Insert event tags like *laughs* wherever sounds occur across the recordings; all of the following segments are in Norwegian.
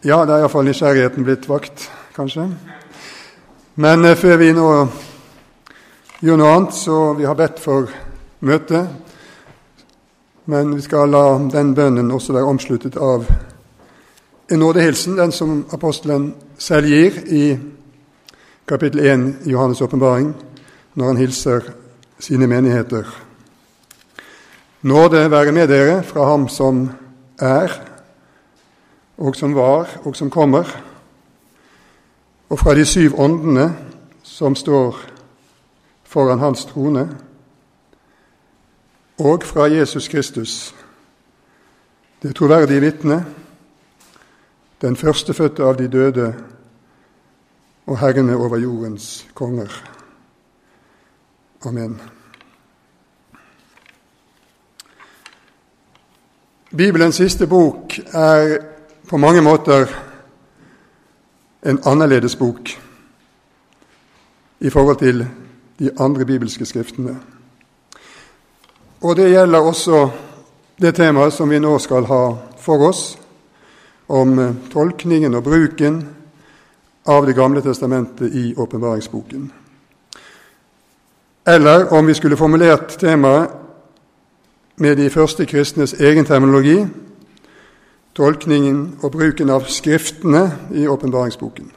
Ja, det er iallfall nysgjerrigheten blitt vakt, kanskje. Men eh, før vi nå gjør noe annet, så vi har bedt for møtet. Men vi skal la den bønnen også være omsluttet av en nådehilsen, den som apostelen selv gir i kapittel 1 i Johannes' åpenbaring, når han hilser sine menigheter. Nåde være med dere fra Ham som er, og som var, og som kommer, og fra de syv åndene som står foran Hans trone, og fra Jesus Kristus, det troverdige vitne, den førstefødte av de døde og herrene over jordens konger. Amen. Bibelens siste bok er på mange måter en annerledes bok i forhold til de andre bibelske skriftene. Og det gjelder også det temaet som vi nå skal ha for oss, om tolkningen og bruken av Det gamle testamentet i åpenbaringsboken. Eller om vi skulle formulert temaet med de første kristnes egen terminologi, tolkningen og bruken av Skriftene i åpenbaringsboken.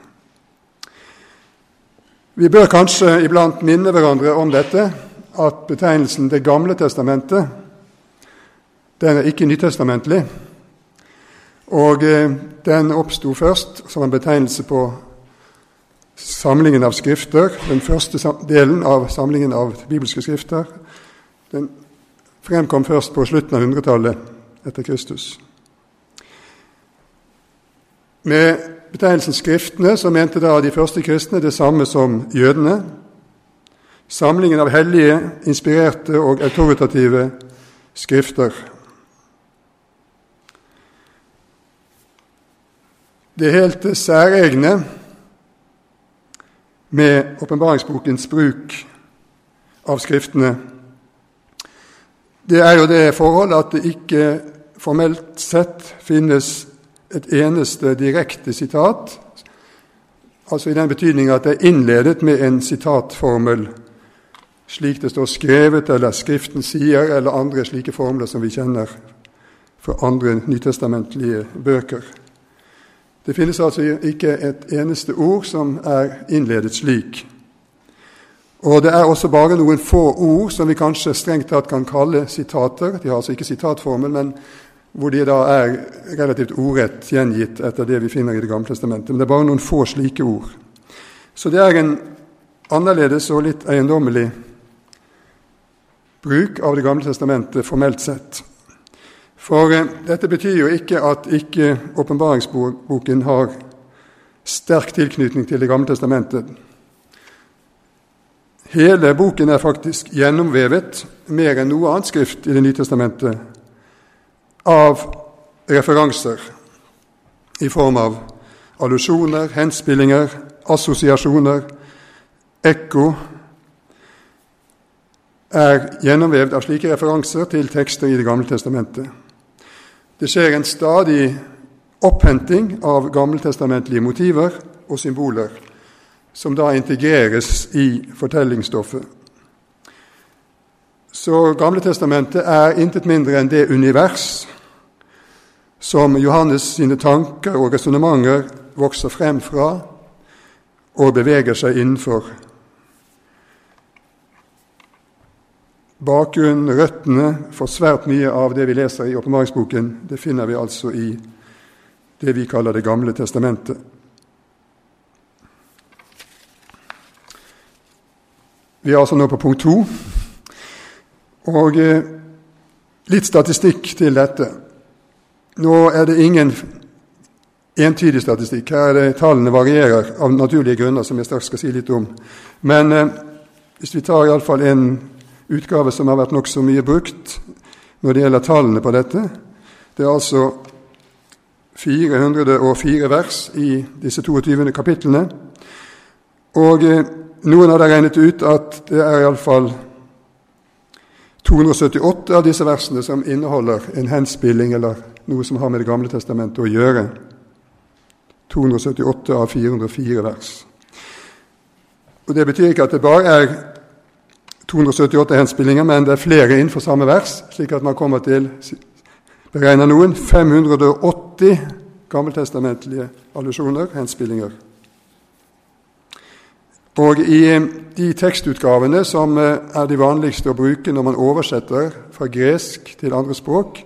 Vi bør kanskje iblant minne hverandre om dette, at betegnelsen Det gamle testamentet den er ikke nytestamentlig. Og eh, den oppsto først som en betegnelse på samlingen av skrifter, den første delen av samlingen av bibelske skrifter. Den fremkom først på slutten av 100-tallet etter Kristus. Med betegnelsen Skriftene så mente da de første kristne det samme som jødene. Samlingen av hellige, inspirerte og autoritative skrifter. Det helt særegne med åpenbaringsbokens bruk av Skriftene, det er jo det forhold at det ikke formelt sett finnes et eneste direkte sitat, altså i den betydning at det er innledet med en sitatformel, slik det står skrevet, eller Skriften sier, eller andre slike formler som vi kjenner fra andre nytestamentlige bøker. Det finnes altså ikke et eneste ord som er innledet slik. Og det er også bare noen få ord som vi kanskje strengt tatt kan kalle sitater. De har altså ikke sitatformel, men hvor de da er relativt ordrett gjengitt etter det vi finner i Det gamle testamentet. Men det er bare noen få slike ord. Så det er en annerledes og litt eiendommelig bruk av Det gamle testamentet formelt sett. For eh, dette betyr jo ikke at ikke åpenbaringsboken har sterk tilknytning til Det gamle testamentet. Hele boken er faktisk gjennomvevet mer enn noe annet skrift i Det nye testamentet av referanser i form av allusjoner, henspillinger, assosiasjoner, ekko er gjennomvevd av slike referanser til tekster i Det gamle testamentet. Det skjer en stadig opphenting av gammeltestamentlige motiver og symboler, som da integreres i fortellingsstoffet. Så Gamle testamentet er intet mindre enn det univers som Johannes sine tanker og resonnementer vokser frem fra og beveger seg innenfor. Bakgrunnen, røttene for svært mye av det vi leser i åpenbaringsboken, det finner vi altså i det vi kaller Det gamle testamentet. Vi er altså nå på punkt to. Og eh, litt statistikk til dette. Nå er det ingen entydig statistikk. Her er det Tallene varierer av naturlige grunner, som jeg straks skal si litt om. Men eh, hvis vi tar iallfall en utgave som har vært nokså mye brukt når det gjelder tallene på dette Det er altså 404 vers i disse 22. kapitlene. Og eh, noen har regnet ut at det er iallfall 278 av disse versene som inneholder en henspilling eller noe som har med Det gamle testamentet å gjøre. 278 av 404 vers. Og Det betyr ikke at det bare er 278 henspillinger, men det er flere innenfor samme vers, slik at man kommer til beregner noen 580 gammeltestamentlige allusjoner, henspillinger. Og i de tekstutgavene som eh, er de vanligste å bruke når man oversetter fra gresk til andre språk,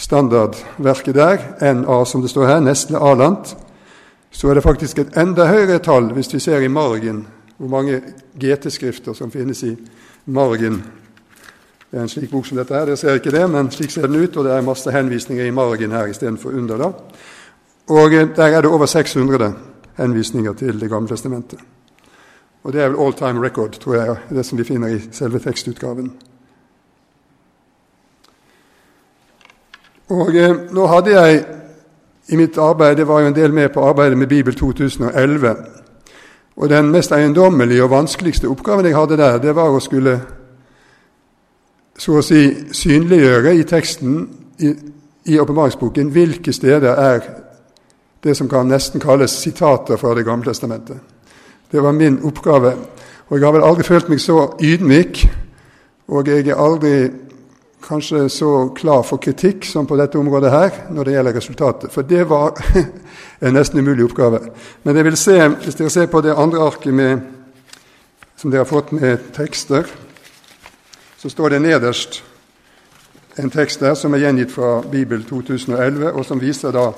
standardverket der, NA som det står her, Nestle Aland, så er det faktisk et enda høyere tall hvis vi ser i margen hvor mange GT-skrifter som finnes i margen. Det er en slik bok som dette her. Dere ser ikke det, men slik ser den ut, og det er masse henvisninger i margen her istedenfor under. da. Og eh, der er det over 600 henvisninger til Det gamle testamentet. Og det er vel all time record, tror jeg, det som vi finner i selve tekstutgaven. Og eh, nå hadde jeg i mitt arbeid Det var jo en del med på arbeidet med Bibel 2011. Og den mest eiendommelige og vanskeligste oppgaven jeg hadde der, det var å skulle så å si synliggjøre i teksten i, åpenbaringsboken hvilke steder er det som kan nesten kalles sitater fra Det gamle testamentet. Det var min oppgave. Og jeg har vel aldri følt meg så ydmyk, og jeg er aldri kanskje så klar for kritikk som på dette området her når det gjelder resultatet. For det var *laughs* en nesten umulig oppgave. Men jeg vil se, hvis dere ser på det andre arket med, som dere har fått med tekster, så står det nederst en tekst der som er gjengitt fra Bibel 2011, og som viser da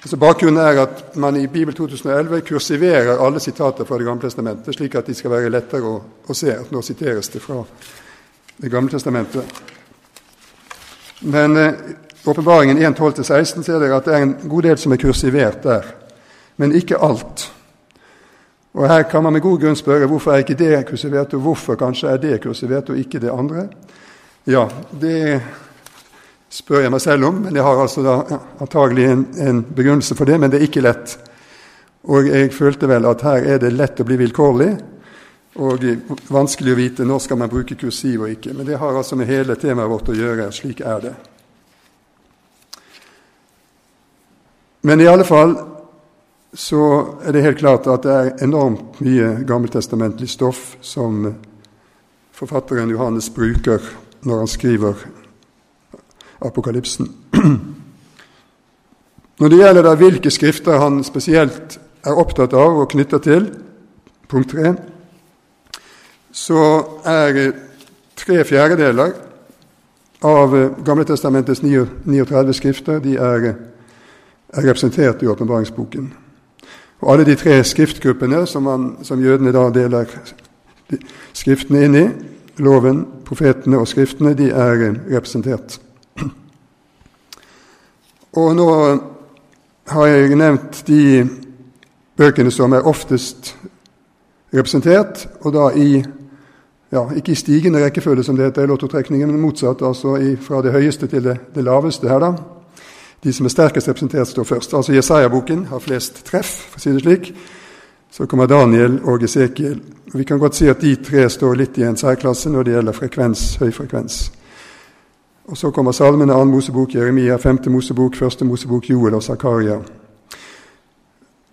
altså Bakgrunnen er at man i Bibel 2011 kursiverer alle sitater fra Det gamle testamentet, slik at de skal være lettere å, å se at nå siteres det fra Det gamle testamentet. Men eh, åpenbaringen 1.12-16 ser dere at det er en god del som er kursivert der, men ikke alt. Og Her kan man med god grunn spørre hvorfor er ikke det kursivert, og hvorfor kanskje er det kursivert og ikke det andre. Ja, det spør jeg meg selv om, men jeg har altså da antagelig en, en begrunnelse for det, men det er ikke lett. Og jeg følte vel at her er det lett å bli vilkårlig, og vanskelig å vite når skal man bruke kursiv og ikke. Men det har altså med hele temaet vårt å gjøre. Slik er det. Men i alle fall så er det helt klart at det er enormt mye gammeltestamentlig stoff som forfatteren Johannes bruker når han skriver Apokalypsen. Når det gjelder da hvilke skrifter han spesielt er opptatt av og knytter til, punkt tre, så er tre fjerdedeler av Gamletestamentets 39 skrifter de er, er representert i åpenbaringsboken. Og alle de tre skriftgruppene som, man, som jødene da deler skriftene inn i, loven, profetene og skriftene, de er representert. Og nå har jeg nevnt de bøkene som er oftest representert, og da i ja, ikke i stigende rekkefølge, som det heter i lottotrekningen, men motsatt, altså i, fra det høyeste til det, det laveste her, da. De som er sterkest representert, står først. Altså Jesaja-boken har flest treff, for å si det slik. Så kommer Daniel og Esekiel. Vi kan godt si at de tre står litt i en særklasse når det gjelder frekvens, høy frekvens. Og Så kommer salmene, 2. Mosebok, Jeremia, 5. Mosebok, 1. Mosebok, Joel og Zakaria.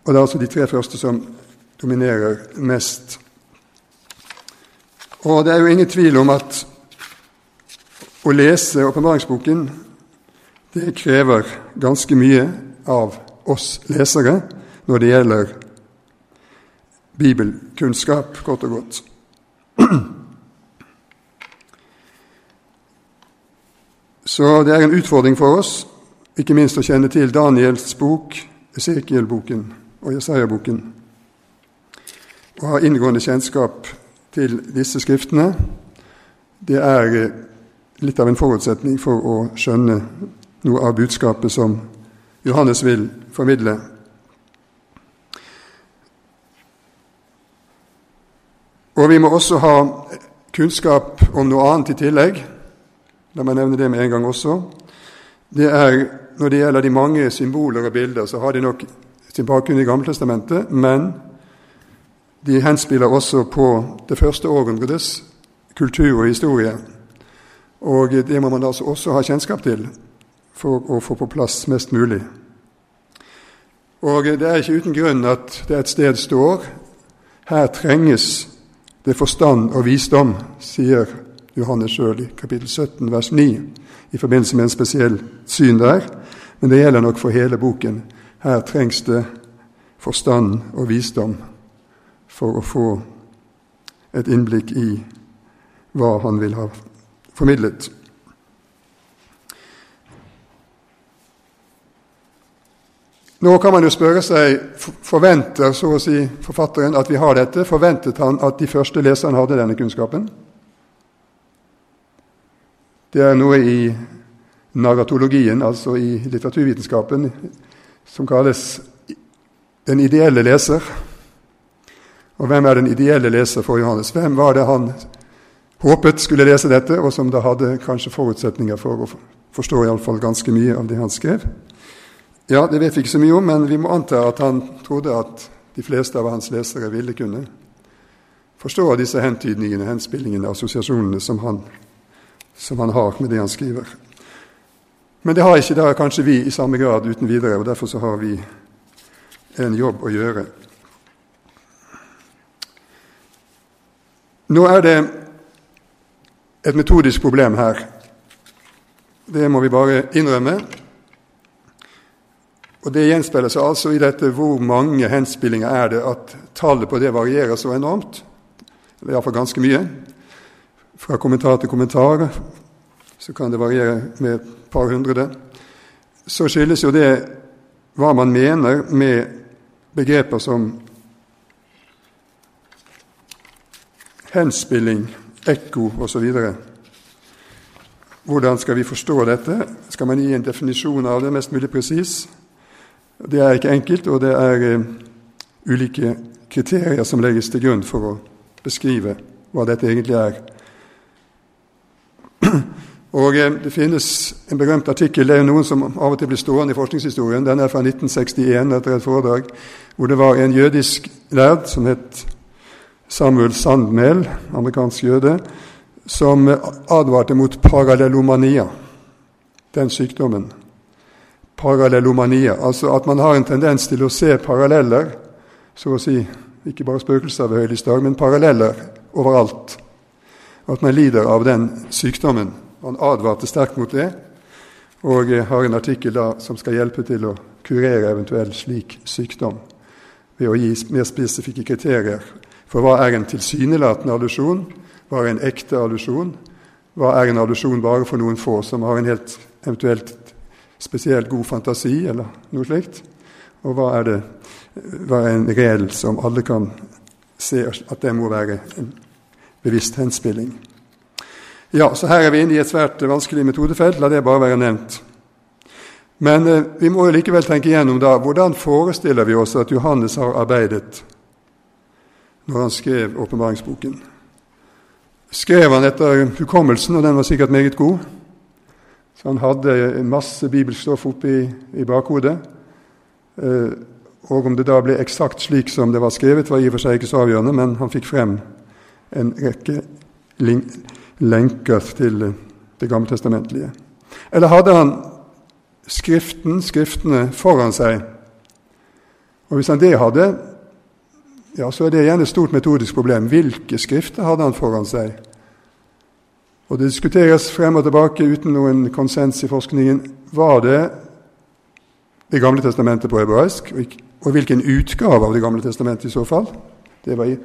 Og Det er altså de tre første som dominerer mest. Og det er jo ingen tvil om at å lese åpenbaringsboken det krever ganske mye av oss lesere når det gjelder bibelkunnskap, kort og godt. Så det er en utfordring for oss, ikke minst å kjenne til Daniels bok, Esekiel-boken og Jesaja-boken, og ha inngående kjennskap til disse skriftene. Det er litt av en forutsetning for å skjønne noe av budskapet som Johannes vil formidle. Og vi må også ha kunnskap om noe annet i tillegg. La meg nevne det med en gang også. Det er, Når det gjelder de mange symboler og bilder, så har de nok sin bakgrunn i Gammeltestamentet, men de henspiller også på det første århundredes kultur og historie. Og det må man altså også ha kjennskap til for å få på plass mest mulig. Og det er ikke uten grunn at det et sted står her trenges det forstand og visdom, sier Johannes sjøl i kapittel 17, vers 9, i forbindelse med en spesiell syn der. Men det gjelder nok for hele boken. Her trengs det forstand og visdom for å få et innblikk i hva han vil ha formidlet. Nå kan man jo spørre seg forventer så å si forfatteren at vi har dette. Forventet han at de første leserne hadde denne kunnskapen? Det er noe i narratologien, altså i litteraturvitenskapen, som kalles den ideelle leser. Og hvem er den ideelle leser for Johannes? Hvem var det han håpet skulle lese dette, og som da hadde kanskje forutsetninger for å forstå iallfall ganske mye av det han skrev? Ja, det vet vi ikke så mye om, men vi må anta at han trodde at de fleste av hans lesere ville kunne forstå disse hentydningene, henspillingene, assosiasjonene som han, som han har med det han skriver. Men det har ikke da kanskje vi i samme grad uten videre, og derfor så har vi en jobb å gjøre. Nå er det et metodisk problem her. Det må vi bare innrømme. Og Det gjenspeiler seg altså i dette hvor mange henspillinger er det at tallet på det varierer så enormt. Eller iallfall ganske mye. Fra kommentar til kommentar så kan det variere med et par hundre. Så skyldes jo det hva man mener med begreper som henspilling, ekko osv. Hvordan skal vi forstå dette? Skal man gi en definisjon av det mest mulig presis? Det er ikke enkelt, og det er uh, ulike kriterier som legges til grunn for å beskrive hva dette egentlig er. *clears throat* Og uh, Det finnes en berømt artikkel, det er noen som av og til blir stående i forskningshistorien. Den er fra 1961, etter et foredrag hvor det var en jødisk lærd som het Samuel Sandmel, amerikansk jøde, som advarte mot parallellomania, den sykdommen parallellomania, altså at man har en tendens til å se paralleller, så å si ikke bare spøkelser ved høylysdag, men paralleller overalt. At man lider av den sykdommen. Han advarte sterkt mot det, og har en artikkel da som skal hjelpe til å kurere eventuell slik sykdom ved å gi mer spesifikke kriterier for hva er en tilsynelatende allusjon, hva er en ekte allusjon, hva er en allusjon bare for noen få som har en helt eventuelt spesielt god fantasi, eller noe slikt? Og hva er, det, hva er en regel som alle kan se at det må være en bevisst henspilling? Ja, så her er vi inne i et svært vanskelig metodefelt. La det bare være nevnt. Men eh, vi må jo likevel tenke igjennom da, hvordan forestiller vi oss at Johannes har arbeidet når han skrev åpenbaringsboken. Skrev han etter hukommelsen, og den var sikkert meget god? Så han hadde masse bibelstoff oppi i bakhodet. Eh, og om det da ble eksakt slik som det var skrevet, var i og for seg ikke så avgjørende, men han fikk frem en rekke lenker til Det gamle testamentlige. Eller hadde han Skriften, Skriftene, foran seg? Og Hvis han det hadde, ja, så er det igjen et stort metodisk problem. Hvilke skrifter hadde han foran seg? Og Det diskuteres frem og tilbake uten noen konsens i forskningen. Var det Det gamle testamentet på hebraisk, og hvilken utgave av Det gamle testamentet i så fall? Det var i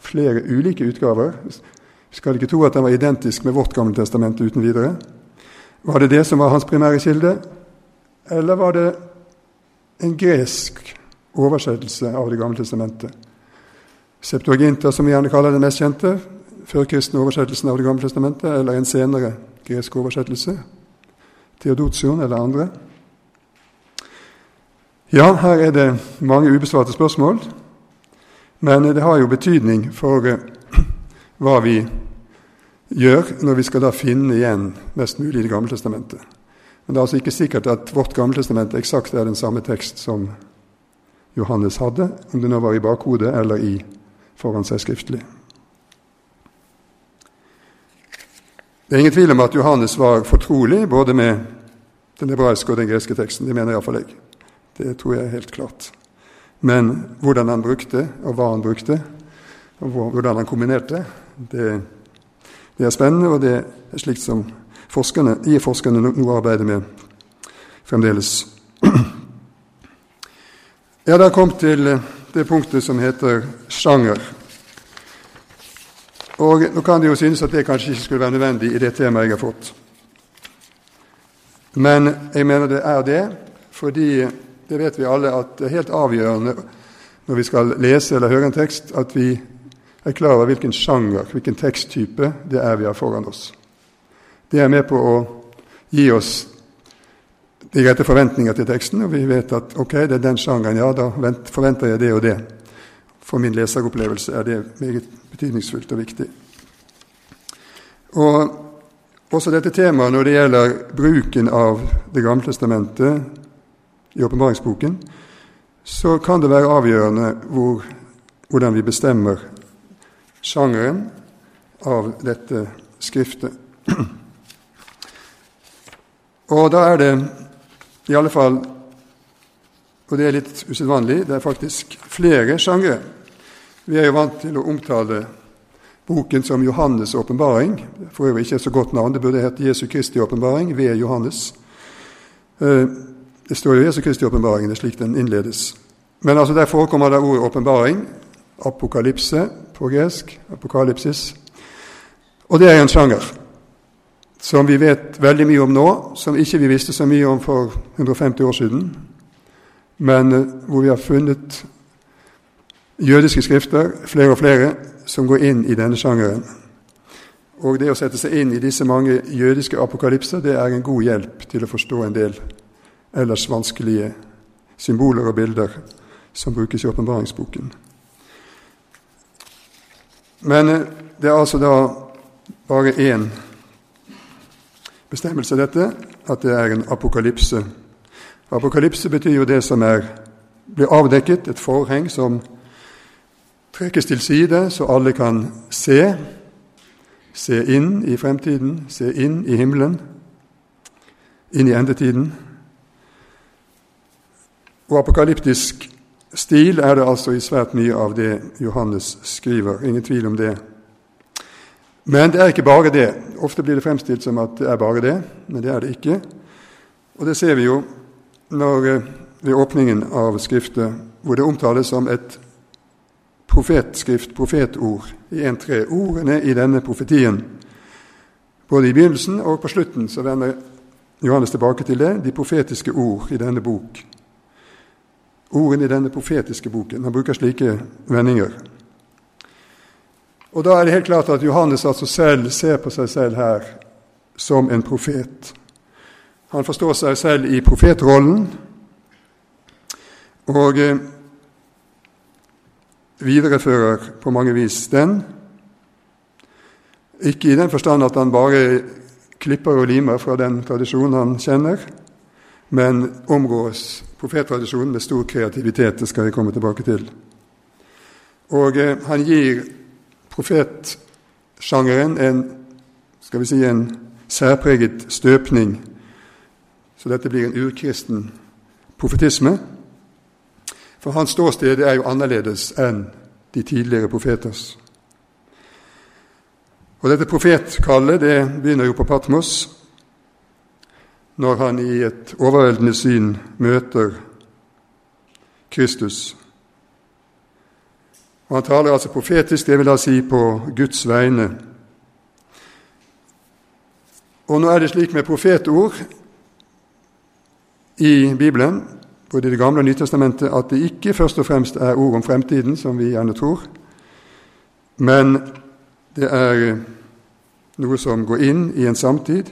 flere ulike utgaver. Vi skal ikke tro at den var identisk med vårt gamle testament uten videre. Var det det som var hans primære kilde, eller var det en gresk oversettelse av Det gamle testamentet? Septuaginta, som vi gjerne kaller den mest kjente, førkristne oversettelsen av Det gamle testamentet, eller en senere gresk oversettelse, Theodotion eller andre. Ja, her er det mange ubesvarte spørsmål, men det har jo betydning for eh, *clears throat* hva vi gjør når vi skal da finne igjen mest mulig i Det gamle testamentet. Men det er altså ikke sikkert at vårt gamle testament eksakt er den samme tekst som Johannes hadde, om det nå var i bakhodet eller i foran seg skriftlig. Det er ingen tvil om at Johannes var fortrolig både med den hebraiske og den greske teksten. Det mener iallfall jeg. Det tror jeg er helt klart. Men hvordan han brukte, og hva han brukte, og hvordan han kombinerte, det, det er spennende, og det er slikt som forskerne, gir forskerne noe å arbeide med fremdeles. *clears throat* Jeg har da kommet til det punktet som heter sjanger. Og Nå kan det jo synes at det kanskje ikke skulle være nødvendig i det temaet jeg har fått. Men jeg mener det er det, fordi det vet vi alle at det er helt avgjørende når vi skal lese eller høre en tekst, at vi er klar over hvilken sjanger, hvilken teksttype det er vi har foran oss. Det er med på å gi oss de rette forventninger til teksten, og vi vet at ok, det er den sjangeren, ja, da forventer jeg det og det. For min leseropplevelse er det meget betydningsfullt og viktig. Og også dette temaet når det gjelder bruken av Det gamle testamentet i åpenbaringsboken, så kan det være avgjørende hvor, hvordan vi bestemmer sjangeren av dette skriftet. *clears throat* Og da er det i alle fall Og det er litt usedvanlig, det er faktisk flere sjangre. Vi er jo vant til å omtale boken som Johannes' åpenbaring. For øvrig ikke et så godt navn, det burde hete Jesu Kristi åpenbaring ved Johannes. Eh, det står jo Jesu Kristi åpenbaring, det er slik den innledes. Men altså der forekommer det ordet åpenbaring, apokalypse på gresk, apokalypsis. Og det er en sjanger som vi vet veldig mye om nå, som ikke vi visste så mye om for 150 år siden, men eh, hvor vi har funnet jødiske skrifter, flere og flere, som går inn i denne sjangeren. Og det å sette seg inn i disse mange jødiske apokalypser, det er en god hjelp til å forstå en del ellers vanskelige symboler og bilder som brukes i åpenbaringsboken. Men eh, det er altså da bare én bestemmelse, dette, at det er en apokalypse. Apokalypse betyr jo det som er, blir avdekket, et forheng som trekkes til side, så alle kan se. Se inn i fremtiden, se inn i himmelen, inn i endetiden. Og apokalyptisk stil er det altså i svært mye av det Johannes skriver. Ingen tvil om det. Men det er ikke bare det. Ofte blir det fremstilt som at det er bare det, men det er det ikke. Og det ser vi jo når, eh, ved åpningen av Skriftet, hvor det omtales som et profetskrift, profetord, i en-tre. Ordene i denne profetien, både i begynnelsen og på slutten, så vender Johannes tilbake til det, de profetiske ord i denne bok. Ordene i denne profetiske boken. Han bruker slike vendinger. Og Da er det helt klart at Johannes altså selv ser på seg selv her som en profet. Han forstår seg selv i profetrollen og eh, viderefører på mange vis den. Ikke i den forstand at han bare klipper og limer fra den tradisjonen han kjenner, men omgås profettradisjonen med stor kreativitet. Det skal jeg komme tilbake til. Og eh, han gir profetsjangeren en, skal vi si, en særpreget støpning. Så dette blir en urkristen profetisme. For hans ståsted er jo annerledes enn de tidligere profeters. Og Dette profetkallet det begynner jo på Patmos, når han i et overveldende syn møter Kristus og Han taler altså profetisk, det vil da si på Guds vegne. Og nå er det slik med profetord i Bibelen, både i Det gamle og Nytestamentet, at det ikke først og fremst er ord om fremtiden, som vi gjerne tror, men det er noe som går inn i en samtid,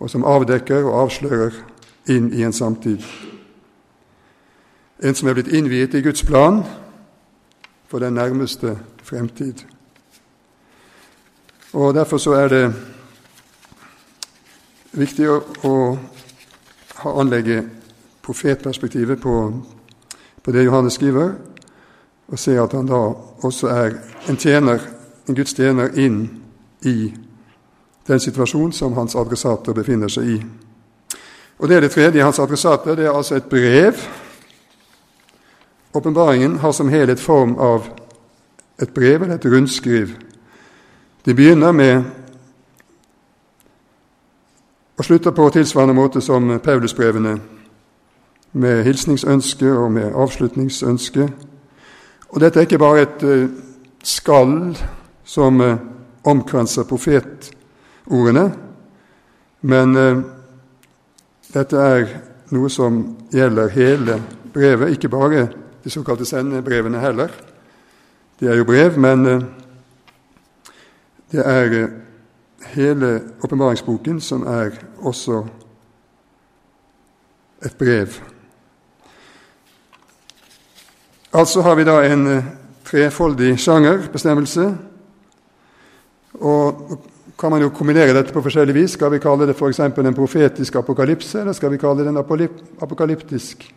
og som avdekker og avslører inn i en samtid. En som er blitt innviet i Guds plan, for den nærmeste fremtid. Og Derfor så er det viktig å, å anlegge profetperspektivet på, på, det Johannes skriver, og se at han da også er en tjener, en Guds tjener inn i den situasjonen som hans adressater befinner seg i. Og Det er det tredje. Hans adressater det er altså et brev åpenbaringen har som helhet form av et brev eller et rundskriv. De begynner med og slutter på tilsvarende måte som Paulusbrevene, med hilsningsønske og med avslutningsønske. Og dette er ikke bare et uh, skall som uh, omkranser profetordene, men uh, dette er noe som gjelder hele brevet, ikke bare de såkalte sendebrevene heller. De er jo brev, men det er hele åpenbaringsboken som er også et brev. Altså har vi da en eh, trefoldig sjangerbestemmelse. Og kan man jo kombinere dette på forskjellig vis. Skal vi kalle det f.eks. en profetisk apokalypse, eller skal vi kalle det en apokalyptisk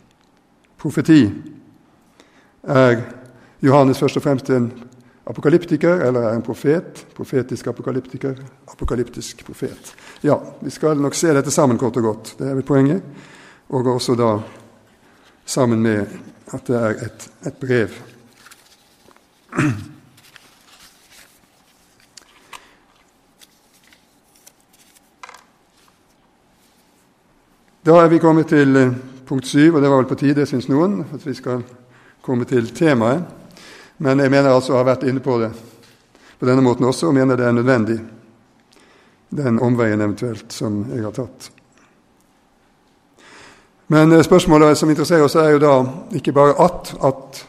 profeti? Er Johannes først og fremst en apokalyptiker, eller er en profet? Profetisk apokalyptiker, apokalyptisk profet. Ja, vi skal nok se dette sammen, kort og godt. Det er vel poenget. Og også da sammen med at det er et, et brev. Da er vi kommet til eh, punkt syv, og det var vel på tide, syns noen, at vi skal komme til temaet. Men jeg mener altså å ha vært inne på det på denne måten også, og mener det er nødvendig, den omveien eventuelt som jeg har tatt. Men eh, spørsmålet som interesserer oss, er jo da ikke bare at, at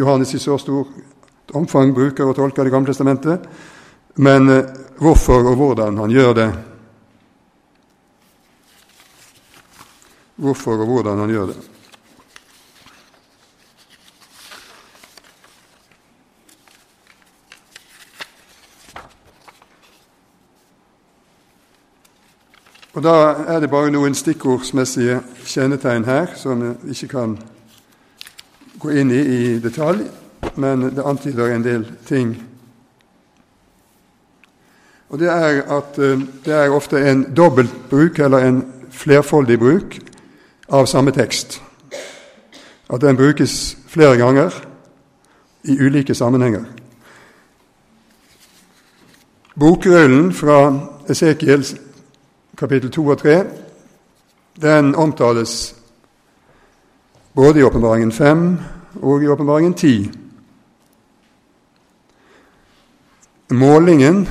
Johannes i så stort omfang bruker og tolker Det gamle testamentet, men eh, hvorfor og hvordan han gjør det. Hvorfor og hvordan han gjør det. Og Da er det bare noen stikkordsmessige kjennetegn her som vi ikke kan gå inn i i detalj, men det antyder en del ting. Og Det er at eh, det er ofte en dobbeltbruk, eller en flerfoldig bruk, av samme tekst. At den brukes flere ganger i ulike sammenhenger. Bokrullen fra Esekiels kapittel 2 og 3, den omtales både i Åpenbaringen 5 og i Åpenbaringen 10. Målingen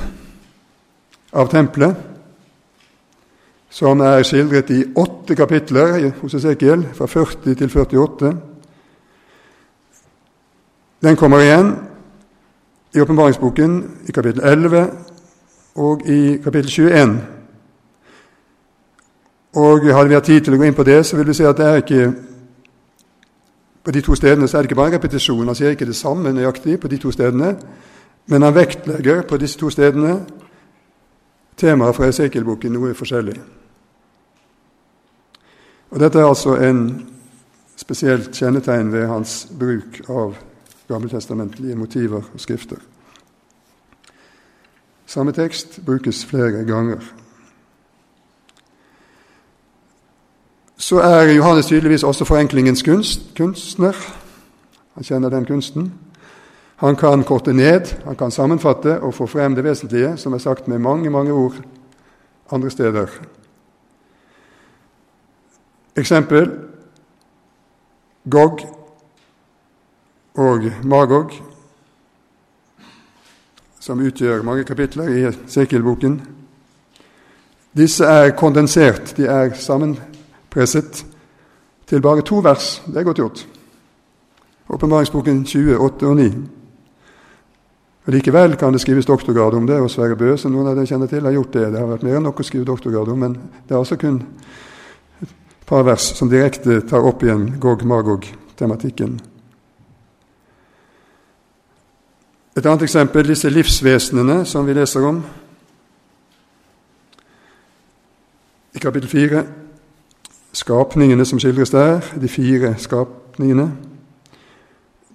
av tempelet, som er skildret i åtte kapitler hos Esekiel, fra 40 til 48, den kommer igjen i åpenbaringsboken i kapittel 11 og i kapittel 21. Og Hadde vi hatt tid til å gå inn på det, så vil vi si at det er ikke på de to stedene så er det ikke bare en repetisjon. Han sier ikke det samme nøyaktig på de to stedene, men han vektlegger på disse to stedene temaet fra Esekiel-boken noe forskjellig. Og Dette er altså en spesielt kjennetegn ved hans bruk av gammeltestamentlige motiver og skrifter. Samme tekst brukes flere ganger. Så er Johannes tydeligvis også forenklingens kunst, kunstner. Han kjenner den kunsten. Han kan korte ned, han kan sammenfatte og få frem det vesentlige, som er sagt med mange, mange ord andre steder. Eksempel Gog og Magog, som utgjør mange kapitler i Sekil-boken. Disse er kondensert, de er sammenfatt presset til bare to vers. Det er godt gjort. Åpenbaringsboken 28 og 9. Likevel kan det skrives doktorgrad om det, og Sverre Bø, som noen av dere kjenner til, har gjort det. Det har vært mer enn nok å skrive doktorgrad om, men det er altså kun et par vers som direkte tar opp igjen Gog-Magog-tematikken. Et annet eksempel disse livsvesenene som vi leser om i kapittel 4 skapningene som skildres der, de fire skapningene,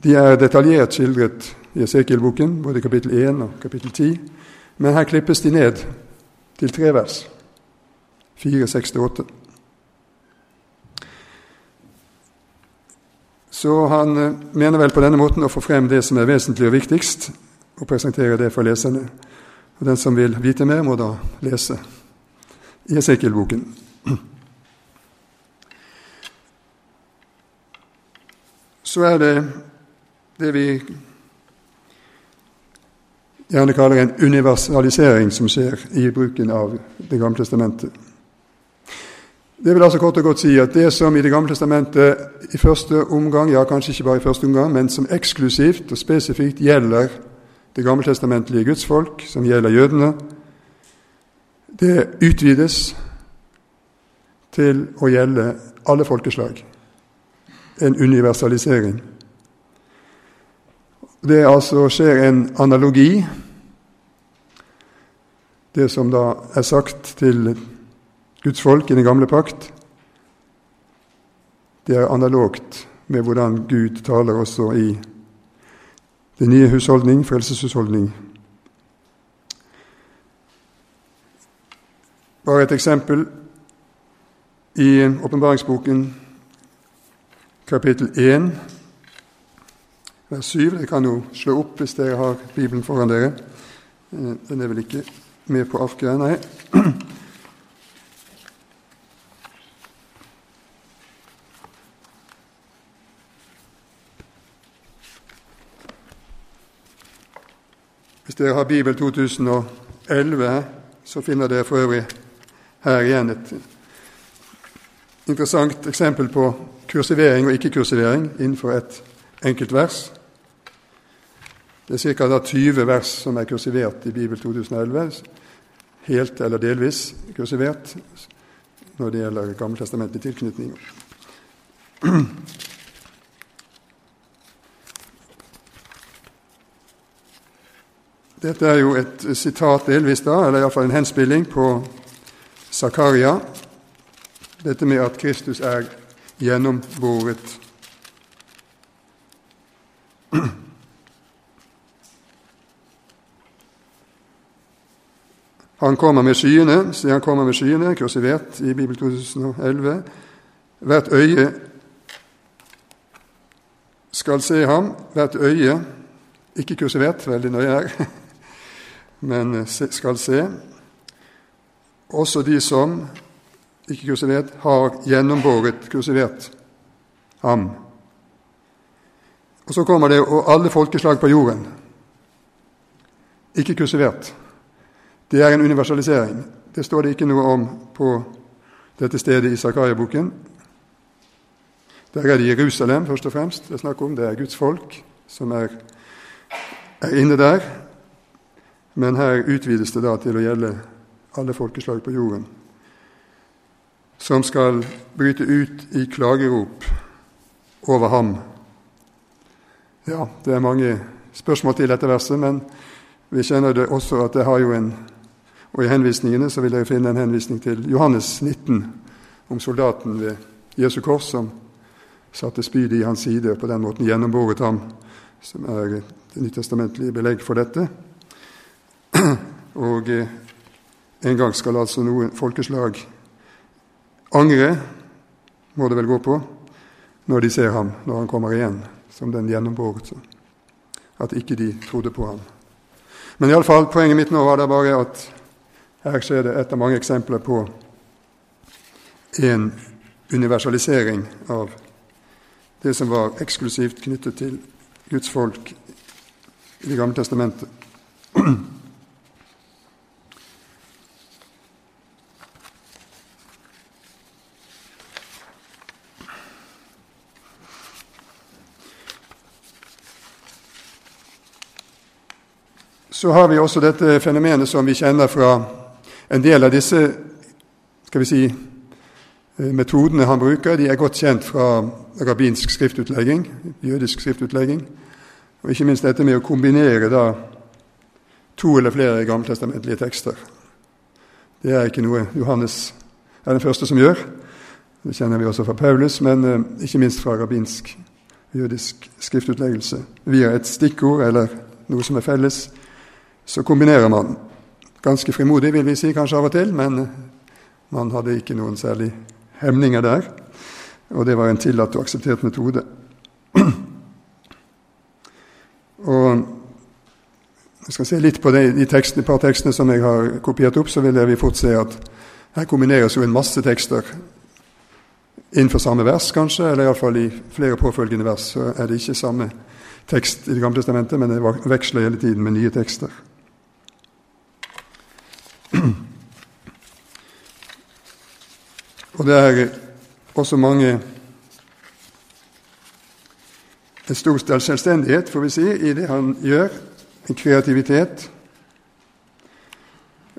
de er detaljert skildret i Esekiel-boken, både i kapittel 1 og kapittel 10, men her klippes de ned til tre vers. 4, 6 8. Så han eh, mener vel på denne måten å få frem det som er vesentlig og viktigst, og presentere det for leserne. Og Den som vil vite mer, må da lese Esekiel-boken. Så er det det vi gjerne kaller en universalisering som skjer i bruken av Det gamle testamentet. Det vil altså kort og godt si at det som i Det gamle testamentet i første omgang, ja kanskje ikke bare i første omgang, men som eksklusivt og spesifikt gjelder det gammeltestamentlige gudsfolk, som gjelder jødene, det utvides til å gjelde alle folkeslag. En universalisering. Det altså skjer en analogi, det som da er sagt til Guds folk i den gamle pakt. Det er analogt med hvordan Gud taler også i den nye husholdning, frelseshusholdning. Bare et eksempel. I åpenbaringsboken kapittel 1, vers 7 Jeg kan jo slå opp hvis dere har Bibelen foran dere. Eh, den er vel ikke med på arket? Nei. Hvis dere har Bibel 2011, så finner dere for øvrig her igjen et interessant eksempel på kursivering og ikke-kursivering innenfor et enkelt vers. Det er ca. 20 vers som er kursivert i Bibel 2011, helt eller delvis kursivert når det gjelder Gammeltestamentlig tilknytning. *clears throat* Dette er jo et sitat delvis, da, eller iallfall en henspilling på Zakaria. Dette med at Kristus er gjennomboret. Han kommer med skyene, sier han kommer med skyene, kursivert i Bibel 2011. Hvert øye skal se ham, hvert øye Ikke kursivert, veldig nøye her, *laughs* men skal se. Også de som, ikke kursivert, har gjennombåret kursivert ham. Og så kommer det og alle folkeslag på jorden. Ikke kursivert. Det er en universalisering. Det står det ikke noe om på dette stedet i Zakaria-boken. Der er det Jerusalem først og fremst det er snakk om. Det er Guds folk som er, er inne der. Men her utvides det da til å gjelde alle folkeslag på jorden, som skal bryte ut i klagerop over ham. Ja, det er mange spørsmål til dette verset, men vi kjenner det også at det har jo en Og i henvisningene så vil dere finne en henvisning til Johannes 19 om soldaten ved Jesu kors som satte spydet i hans side og på den måten gjennomboret ham, som er det nytestamentlige belegg for dette. *clears throat* Og eh, en gang skal altså noen folkeslag angre, må det vel gå på, når de ser ham, når han kommer igjen som den gjennombåret. At ikke de trodde på ham. Men iallfall, poenget mitt nå var det bare at her skjer det et av mange eksempler på en universalisering av det som var eksklusivt knyttet til Guds folk i Det gamle testamentet. Så har vi også dette fenomenet som vi kjenner fra en del av disse skal vi si, eh, metodene han bruker. De er godt kjent fra rabbinsk skriftutlegging, jødisk skriftutlegging. Og ikke minst dette med å kombinere da to eller flere gammeltestamentlige tekster. Det er ikke noe Johannes er den første som gjør. Det kjenner vi også fra Paulus, men eh, ikke minst fra rabbinsk jødisk skriftutleggelse. Via et stikkord eller noe som er felles, så kombinerer man. Ganske frimodig, vil vi si kanskje av og til, men man hadde ikke noen særlig hemninger der. Og det var en tillatt og akseptert metode. *clears throat* Og jeg skal se litt på de, de tekstene, par tekstene som jeg har kopiert opp, så vil vi fort se at her kombineres jo en masse tekster innenfor samme vers, kanskje, eller iallfall i flere påfølgende vers. Så er det ikke samme tekst i Det gamle testamentet, men det veksler hele tiden med nye tekster. Og det er også mange en stor selvstendighet, får vi si, i det han gjør. En kreativitet.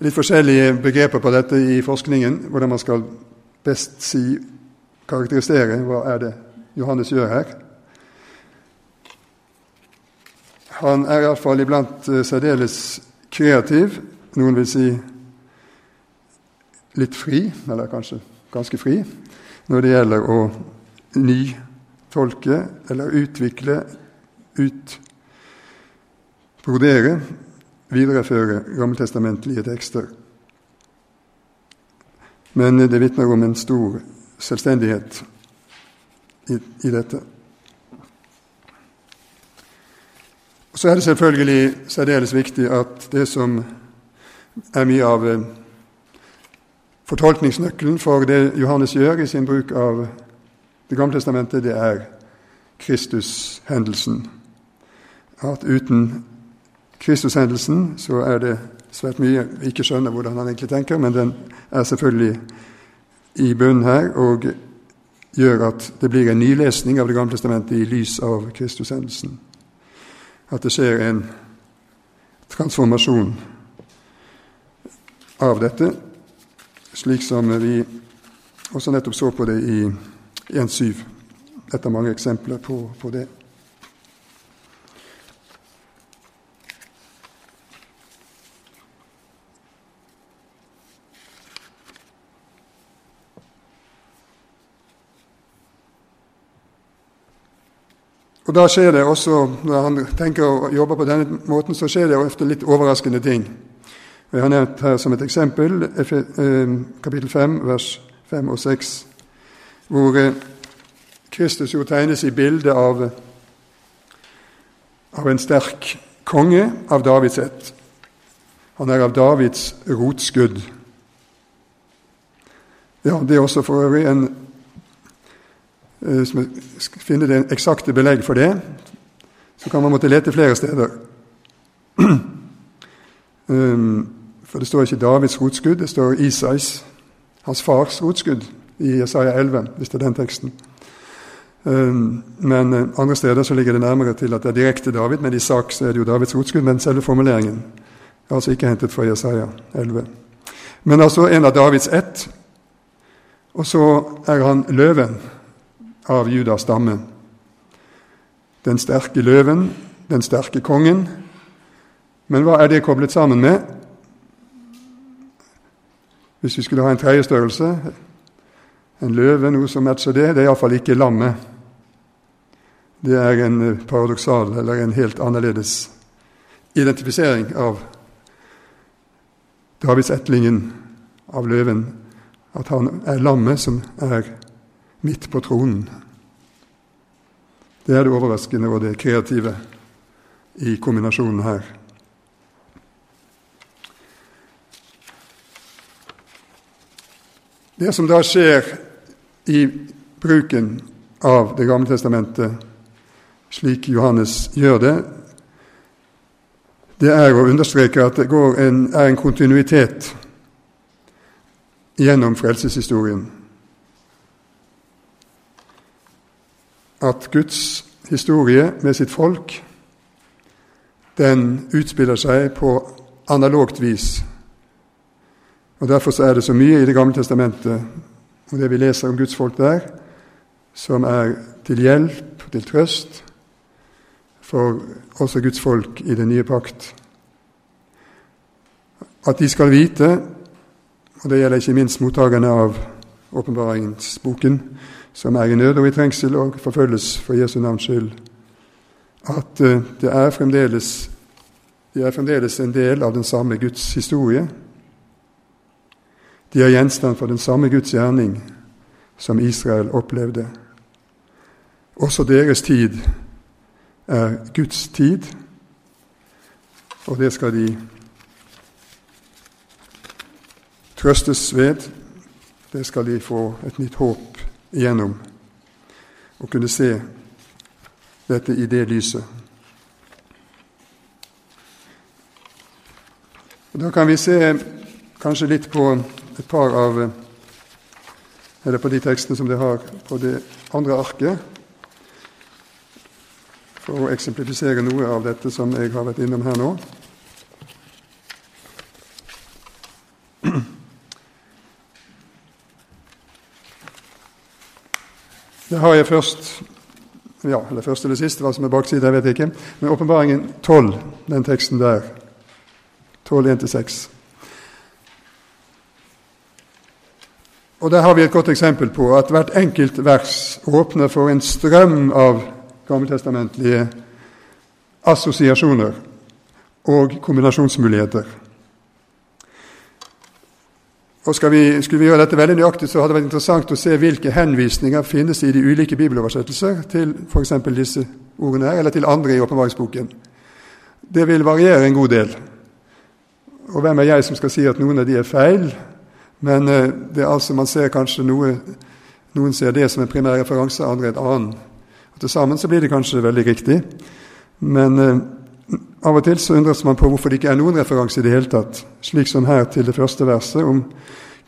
Litt forskjellige begreper på dette i forskningen, hvordan man skal best si, karakterisere hva er det Johannes gjør her. Han er iallfall iblant uh, særdeles kreativ. Noen vil si litt fri, eller kanskje ganske fri, når det gjelder å nytolke eller utvikle, utbrodere, videreføre gammeltestamentlige tekster. Men det vitner om en stor selvstendighet i, i dette. Og Så er det selvfølgelig særdeles viktig at det som er mye av eh, fortolkningsnøkkelen for det Johannes gjør i sin bruk av Det gamle testamentet, det er Kristushendelsen. At uten Kristushendelsen så er det svært mye vi ikke skjønner hvordan han egentlig tenker, men den er selvfølgelig i bunnen her og gjør at det blir en nylesning av Det gamle testamentet i lys av Kristushendelsen at det skjer en transformasjon av dette, slik som vi også nettopp så på det i 1.7, etter mange eksempler på, på det. Og da skjer det også, Når han tenker å jobbe på denne måten, så skjer det ofte litt overraskende ting. Jeg har nevnt her som et eksempel eh, kapittel 5, vers 5 og 6, hvor eh, Kristus jo tegnes i bildet av, av en sterk konge av Davids ett. Han er av Davids rotskudd. Ja, Det er også for øvrig en hvis eh, vi finner det eksakte belegg for det, så kan man måtte lete flere steder. *clears throat* Um, for det står ikke Davids rotskudd, det står Isais, hans fars rotskudd, i Jesaja 11, hvis det er den teksten. Um, men eh, andre steder så ligger det nærmere til at det er direkte David, men i sak så er det jo Davids rotskudd, men selve formuleringen er altså ikke hentet fra Jesaja 11. Men altså en av Davids ett, og så er han løven av Judas stamme. Den sterke løven, den sterke kongen. Men hva er det koblet sammen med? Hvis vi skulle ha en tredje størrelse, en løve, noe som matcher det, det er iallfall ikke lammet. Det er en eh, paradoksal, eller en helt annerledes identifisering av Davids ettlingen av løven, at han er lammet som er midt på tronen. Det er det overraskende og det kreative i kombinasjonen her. Det som da skjer i bruken av Det gamle testamentet, slik Johannes gjør det, det er å understreke at det en, er en kontinuitet gjennom frelseshistorien. at Guds historie med sitt folk den utspiller seg på analogt vis. Og Derfor er det så mye i Det gamle testamentet og det vi leser om Guds folk der, som er til hjelp, til trøst, for også Guds folk i den nye pakt. At de skal vite, og det gjelder ikke minst mottakerne av åpenbaringsboken, som er i nød og i trengsel og forfølges for Jesu navns skyld, at eh, det er fremdeles, de er fremdeles en del av den samme Guds historie. De er gjenstand for den samme Guds gjerning som Israel opplevde. også deres tid er Guds tid, og det skal de trøstes ved. Det skal de få et nytt håp igjennom, og kunne se dette i det lyset. Og Da kan vi se kanskje litt på et par av Eller på de tekstene som de har på det andre arket, for å eksemplifisere noe av dette som jeg har vært innom her nå. Det har jeg først ja, eller først eller sist, hva som er bakside, jeg vet ikke. Men åpenbaringen 12, den teksten der. 12, 1-6. Og Der har vi et godt eksempel på at hvert enkelt vers åpner for en strøm av gammeltestamentlige assosiasjoner og kombinasjonsmuligheter. Og vi, Skulle vi gjøre dette veldig nøyaktig, så hadde det vært interessant å se hvilke henvisninger finnes i de ulike bibeloversettelser til f.eks. disse ordene her, eller til andre i åpenbaringsboken. Det vil variere en god del. Og hvem er jeg som skal si at noen av de er feil? Men eh, det er altså, man ser kanskje noe Noen ser det som en primær referanse, andre et annet. Og Til sammen så blir det kanskje veldig riktig. Men eh, av og til så undres man på hvorfor det ikke er noen referanse i det hele tatt, slik som her til det første verset om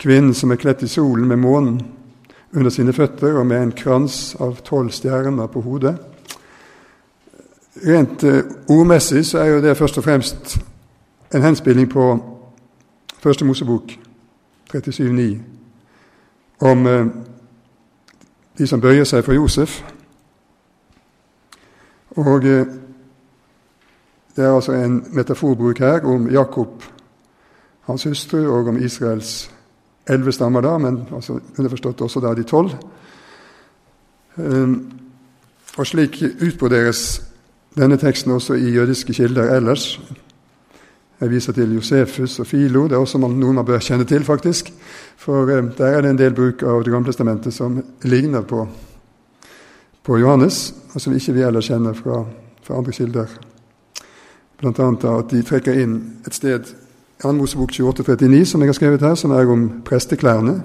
kvinnen som er kledt i solen med månen under sine føtter og med en krans av tolv stjerner på hodet. Rent uh, ordmessig så er jo det først og fremst en henspilling på Første Mosebok 37,9 om uh, de som bøyer seg for Josef. Og uh, det er altså en metaforbruk her om Jakob, hans hustru, og om Israels elleve stammer, da, men altså underforstått også da de tolv. Um, og slik utbroderes denne teksten også i jødiske kilder ellers. Jeg viser til Josefus og Filo. Det er også noe man bør kjenne til, faktisk. For um, der er det en del bruk av Det gamle testamentet som ligner på, på Johannes, og som ikke vi ellers kjenner fra, fra andre kilder. Bl.a. at de trekker inn et sted i 2. Mosebok 2839, som jeg har skrevet her, som er om presteklærne,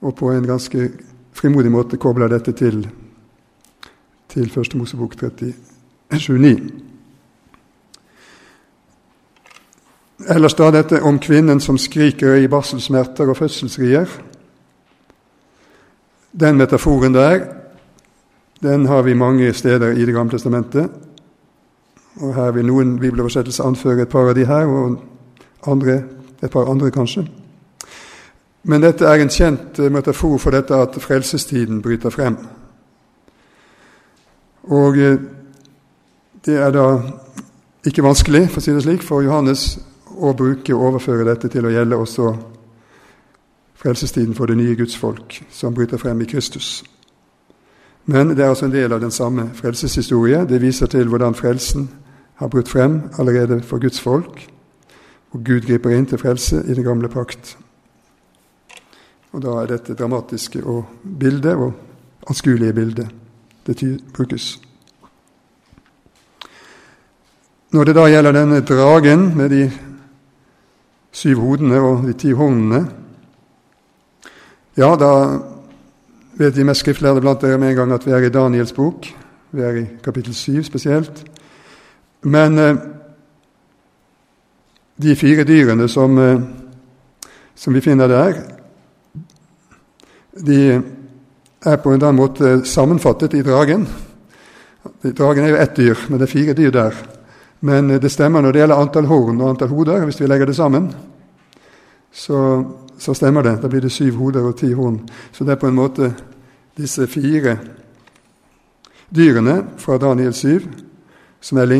og på en ganske frimodig måte kobler dette til, til 1. Mosebok 37,9. Ellers da dette om kvinnen som skriker i barselsmerter og fødselsrier. Den metaforen der den har vi mange steder i Det gamle testamentet. Og Her vil noen bibeloversettelser anføre et par av de her, og andre, et par andre kanskje. Men dette er en kjent eh, metafor for dette at frelsestiden bryter frem. Og eh, det er da ikke vanskelig, for å si det slik, for Johannes å bruke og overføre dette til å gjelde også frelsestiden for det nye Guds folk, som bryter frem i Kristus. Men det er altså en del av den samme frelseshistorie. Det viser til hvordan frelsen har brutt frem allerede for Guds folk, og Gud griper inn til frelse i den gamle pakt. Og Da er dette dramatiske og bildet og anskuelige bildet det brukes. Når det da gjelder denne dragen med de syv hodene og de ti hornene, ja, da vet de mest skriftlærde blant dere med en gang at vi er i Daniels bok. Vi er i kapittel syv spesielt. Men eh, de fire dyrene som, eh, som, vi finner der, de er på en eller annen måte sammenfattet i dragen. Dragen er jo ett dyr, men det er fire dyr der. Men eh, det stemmer når det gjelder antall horn og antall hoder. Hvis vi legger det sammen, så, så stemmer det. Da blir det syv hoder og ti horn. Så det er på en måte disse fire dyrene fra Daniel 7 som er,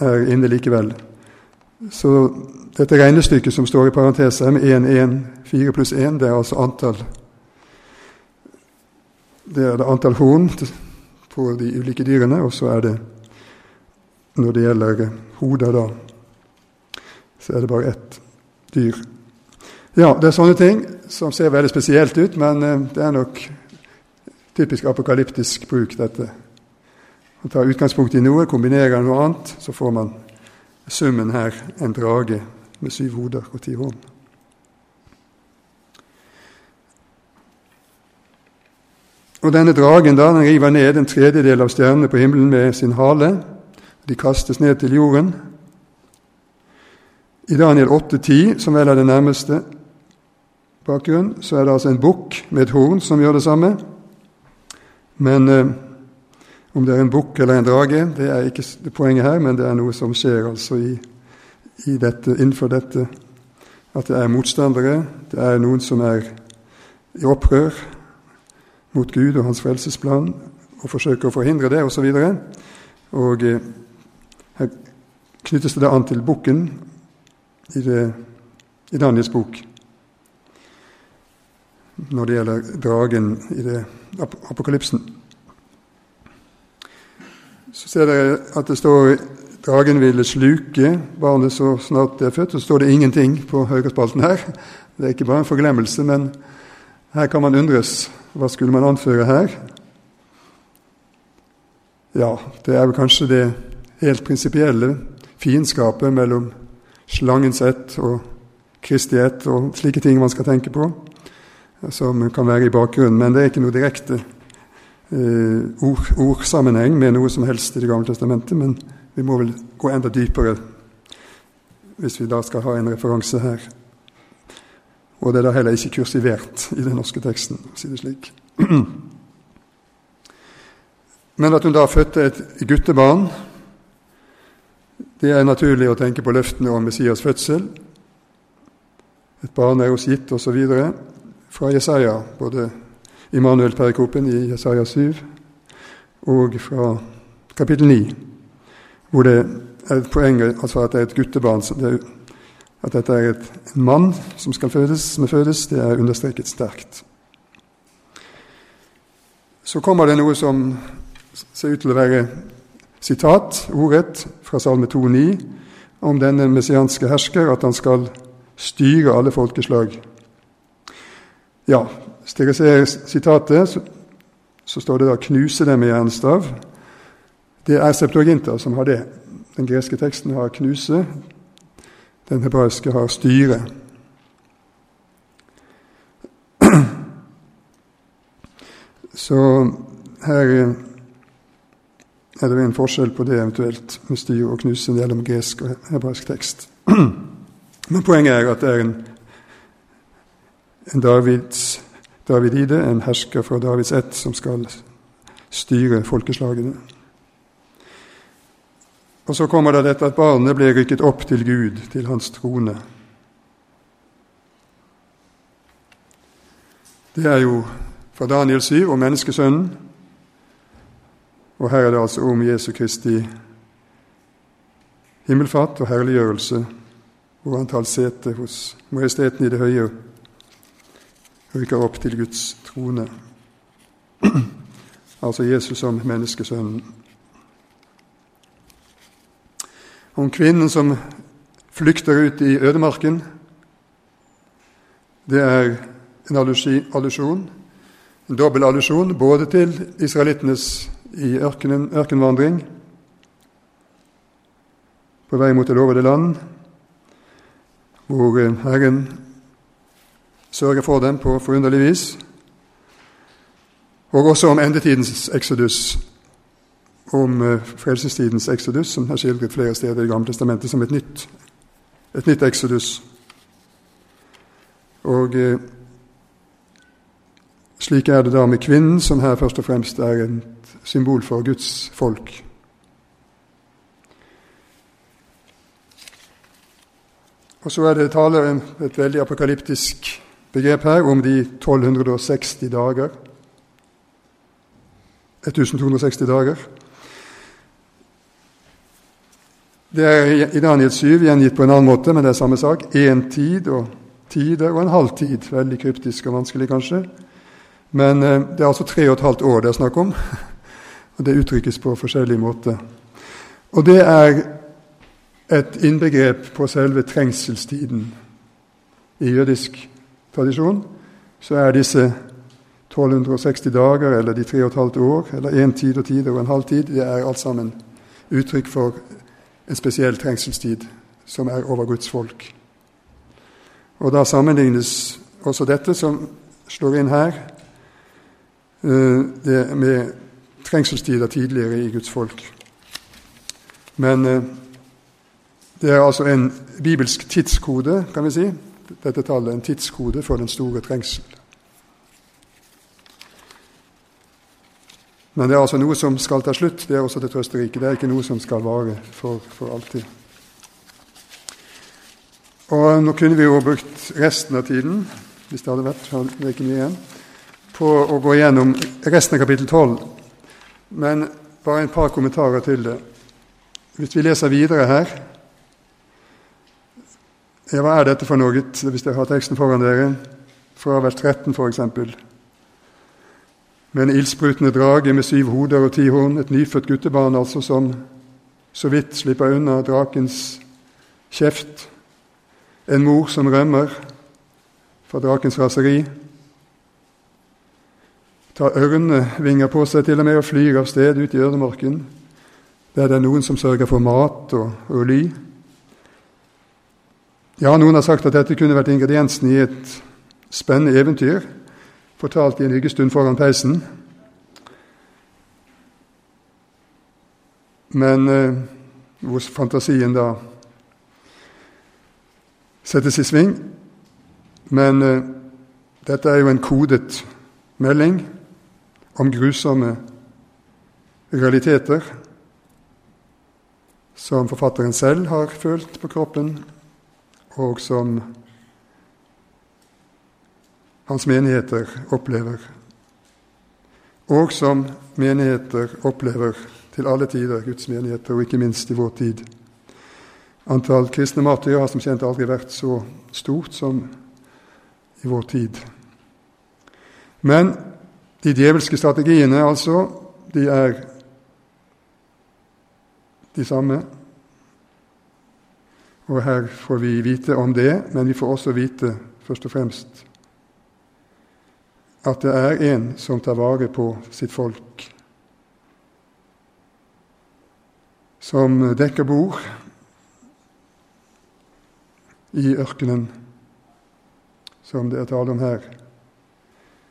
er inne likevel. Så dette regnestykket som står i parenteser med 1, 1, 4 pluss 1, det er altså antall Det er det antall horn på de ulike dyrene, og så er det når det gjelder hoder, da, så er det bare ett dyr. Ja, det er sånne ting som ser veldig spesielt ut, men eh, det er nok typisk apokalyptisk bruk, dette. Man tar utgangspunkt i noe, kombinerer noe annet, så får man summen her en drage med syv hoder og ti horn. Og denne dragen da, den river ned en tredjedel av stjernene på himmelen med sin hale. De kastes ned til jorden. I Daniel 8,10, som vel er det nærmeste bakgrunn, så er det altså en bukk med et horn som gjør det samme. Men eh, om det er en bukk eller en drage, det er ikke poenget her, men det er noe som skjer altså i, i dette, innenfor dette. At det er motstandere, det er noen som er i opprør mot Gud og hans frelsesplan og forsøker å forhindre det, osv. Og, så og eh, her knyttes det an til bukken i, i Daniels bok når det gjelder dragen i det apokalypsen. Så ser dere at det står dragen ville sluke barnet så snart det er født. Så står det ingenting på høyrespalten her. Det er ikke bare en forglemmelse, men her kan man undres hva skulle man anføre her? Ja, det er vel kanskje det helt prinsipielle fiendskapet mellom slangens ett og Kristi ett og slike ting man skal tenke på, som kan være i bakgrunnen. Men det er ikke noe direkte eh, ord, ordsammenheng med noe som helst i Det gamle testamentet. Men vi må vel gå enda dypere hvis vi da skal ha en referanse her. Og det er da heller ikke kursivert i den norske teksten, å si det slik. *clears throat* Men at hun da fødte et guttebarn, det er naturlig å tenke på løftene om Messias fødsel. Et barn er oss gitt, osv. Fra Jesaja, både Immanuel-perikopen i Jesaja 7 og fra kapittel 9, hvor det er et poeng altså at det er et guttebarn. Det er at dette er et, en mann som skal fødes, som er fødes, det er understreket sterkt. Så kommer det noe som ser ut til å være sitat, ordrett, fra Salme 2,9, om denne messianske hersker, at han skal styre alle folkeslag. Ja, hvis dere ser sitatet, så, så står det da 'knuse dem med jernstav'. Det er Septuaginta som har det. Den greske teksten har 'knuse', den hebraiske har styre. *clears throat* Så her er det en forskjell på det eventuelt med styre og knuse gjennom gresk og hebraisk tekst. *clears throat* Men poenget er at det er en, en Davids, Davidide, en hersker fra Davids ett, som skal styre folkeslagene. Og så kommer det dette at barnet ble rykket opp til Gud, til hans trone. Det er jo fra Daniel 7 om menneskesønnen, og her er det altså om Jesu Kristi himmelfart og herliggjørelse, hvor han tar sete hos Majesteten i det høye rykker opp til Guds trone. *clears throat* altså Jesus som menneskesønnen. om kvinnen som flykter ut i ødemarken. Det er en allusjon, en dobbel allusjon, både til israelittenes i ørkenen, ørkenvandring på vei mot det lovede land, hvor Herren sørger for dem på forunderlig vis, og også om endetidens eksodus, om eh, frelsestidens eksodus, som er skildret flere steder i Gamle Testamentet som et nytt, et nytt eksodus. Og eh, slik er det da med kvinnen, som her først og fremst er symbol for Guds folk. Og så er det taler et veldig apokalyptisk begrep her om de 1260 dager. 1260 dager. Det er i Daniel 7 gjengitt på en annen måte, men det er samme sak. Én tid og tider og en halv tid. Veldig kryptisk og vanskelig, kanskje. Men eh, det er altså tre og et halvt år det er snakk om. *laughs* Og det uttrykkes på forskjellig måte. Og det er et innbegrep på selve trengselstiden. I jødisk tradisjon så er disse 1260 dager eller de tre og et halvt år eller én tid og tid og en halv tid, det er alt sammen uttrykk for en spesiell trengselstid som er over Guds folk. Og da sammenlignes også dette som slår inn her, eh, det med trengselstider tidligere i Guds folk. Men eh, det er altså en bibelsk tidskode, kan vi si. Dette tallet en tidskode for den store trengsel. Men det er altså noe som skal ta slutt. Det er også det trøsterike. Det er ikke noe som skal vare for, for alltid. Og nå kunne vi jo brukt resten av tiden, hvis det hadde vært det er ikke mye igjen, på å gå gjennom resten av kapittel 12. Men bare en par kommentarer til det. Hvis vi leser videre her ja, Hva er dette for noe, hvis dere har teksten foran dere? Fra vers 13, f.eks. Med en ildsprutende drage med syv hoder og ti horn, et nyfødt guttebarn altså som så vidt slipper unna drakens kjeft en mor som rømmer fra drakens raseri. Tar ørnevinger på seg til og med og flyr av sted ut i ødemarken, der det er noen som sørger for mat og, og ly. Ja, noen har sagt at dette kunne vært ingrediensen i et spennende eventyr, fortalt i en hyggestund foran peisen. Men eh, hvor fantasien da settes i sving. Men eh, dette er jo en kodet melding om grusomme realiteter som forfatteren selv har følt på kroppen, og som hans menigheter opplever. Og som menigheter opplever til alle tider, Guds menigheter, og ikke minst i vår tid. Antall kristne martyrer har som kjent aldri vært så stort som i vår tid. Men de djevelske strategiene, altså, de er de samme. Og her får vi vite om det, men vi får også vite først og fremst at det er en som tar vare på sitt folk. Som dekker bord i ørkenen, som det er tale om her.